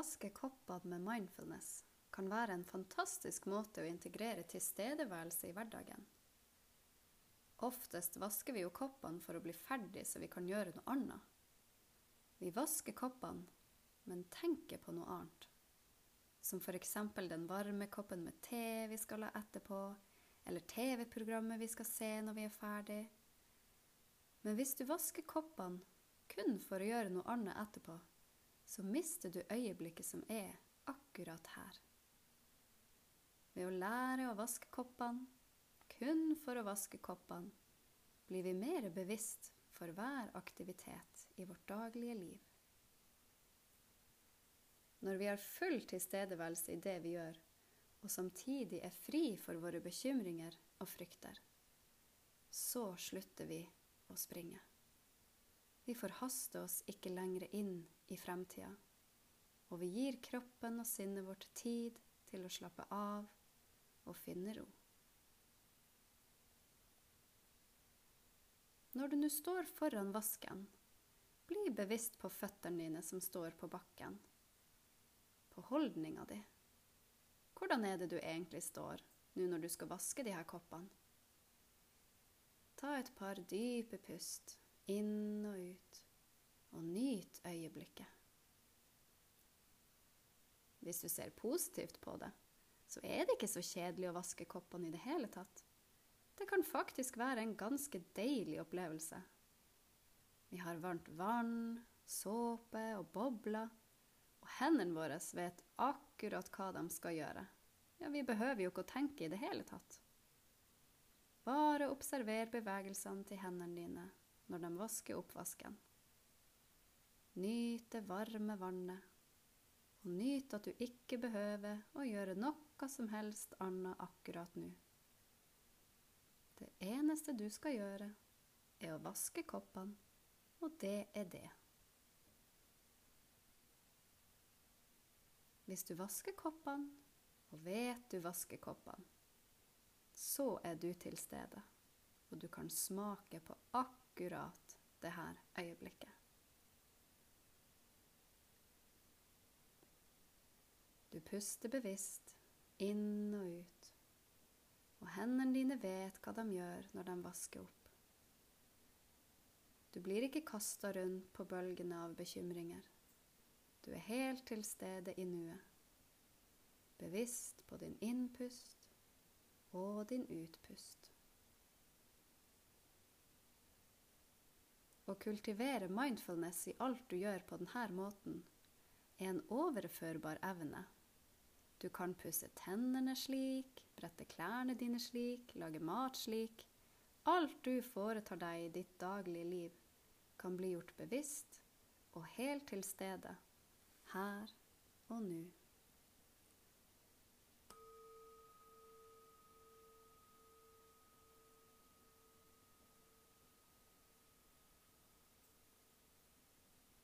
vaske koppene med mindfulness kan være en fantastisk måte å integrere tilstedeværelse i hverdagen. Oftest vasker vi jo koppene for å bli ferdig så vi kan gjøre noe annet. Vi vasker koppene, men tenker på noe annet. Som f.eks. den varme koppen med te vi skal ha etterpå, eller TV-programmet vi skal se når vi er ferdig. Men hvis du vasker koppene kun for å gjøre noe annet etterpå, så mister du øyeblikket som er akkurat her. Ved å lære å vaske koppene, kun for å vaske koppene, blir vi mer bevisst for hver aktivitet i vårt daglige liv. Når vi har full tilstedeværelse i det vi gjør, og samtidig er fri for våre bekymringer og frykter, så slutter vi å springe. Vi forhaster oss ikke lenger inn i fremtida, og vi gir kroppen og sinnet vårt tid til å slappe av og finne ro. Når du nå står foran vasken, bli bevisst på føttene dine som står på bakken, på holdninga di. Hvordan er det du egentlig står nå når du skal vaske de her koppene? Ta et par dype pust inn og ut, og nyt øyeblikket. Hvis du ser positivt på det, så er det ikke så kjedelig å vaske koppene i det hele tatt. Det kan faktisk være en ganske deilig opplevelse. Vi har varmt vann, såpe og bobler, og hendene våre vet akkurat hva de skal gjøre. Ja, vi behøver jo ikke å tenke i det hele tatt. Bare observer bevegelsene til hendene dine når de vasker oppvasken. Nyt det varme vannet, og nyt at du ikke behøver å gjøre noe som helst annet akkurat nå. Det eneste du skal gjøre, er å vaske koppene, og det er det. Hvis du vasker koppene, og vet du vasker koppene, så er du til stede, og du kan smake på akkurat det her øyeblikket. Du puster bevisst inn og ut, og hendene dine vet hva de gjør når de vasker opp. Du blir ikke kasta rundt på bølgene av bekymringer. Du er helt til stede i nuet, bevisst på din innpust og din utpust. Å kultivere mindfulness i alt du gjør på denne måten, er en overførbar evne du kan pusse tennene slik, brette klærne dine slik, lage mat slik. Alt du foretar deg i ditt daglige liv, kan bli gjort bevisst og helt til stede, her og nå.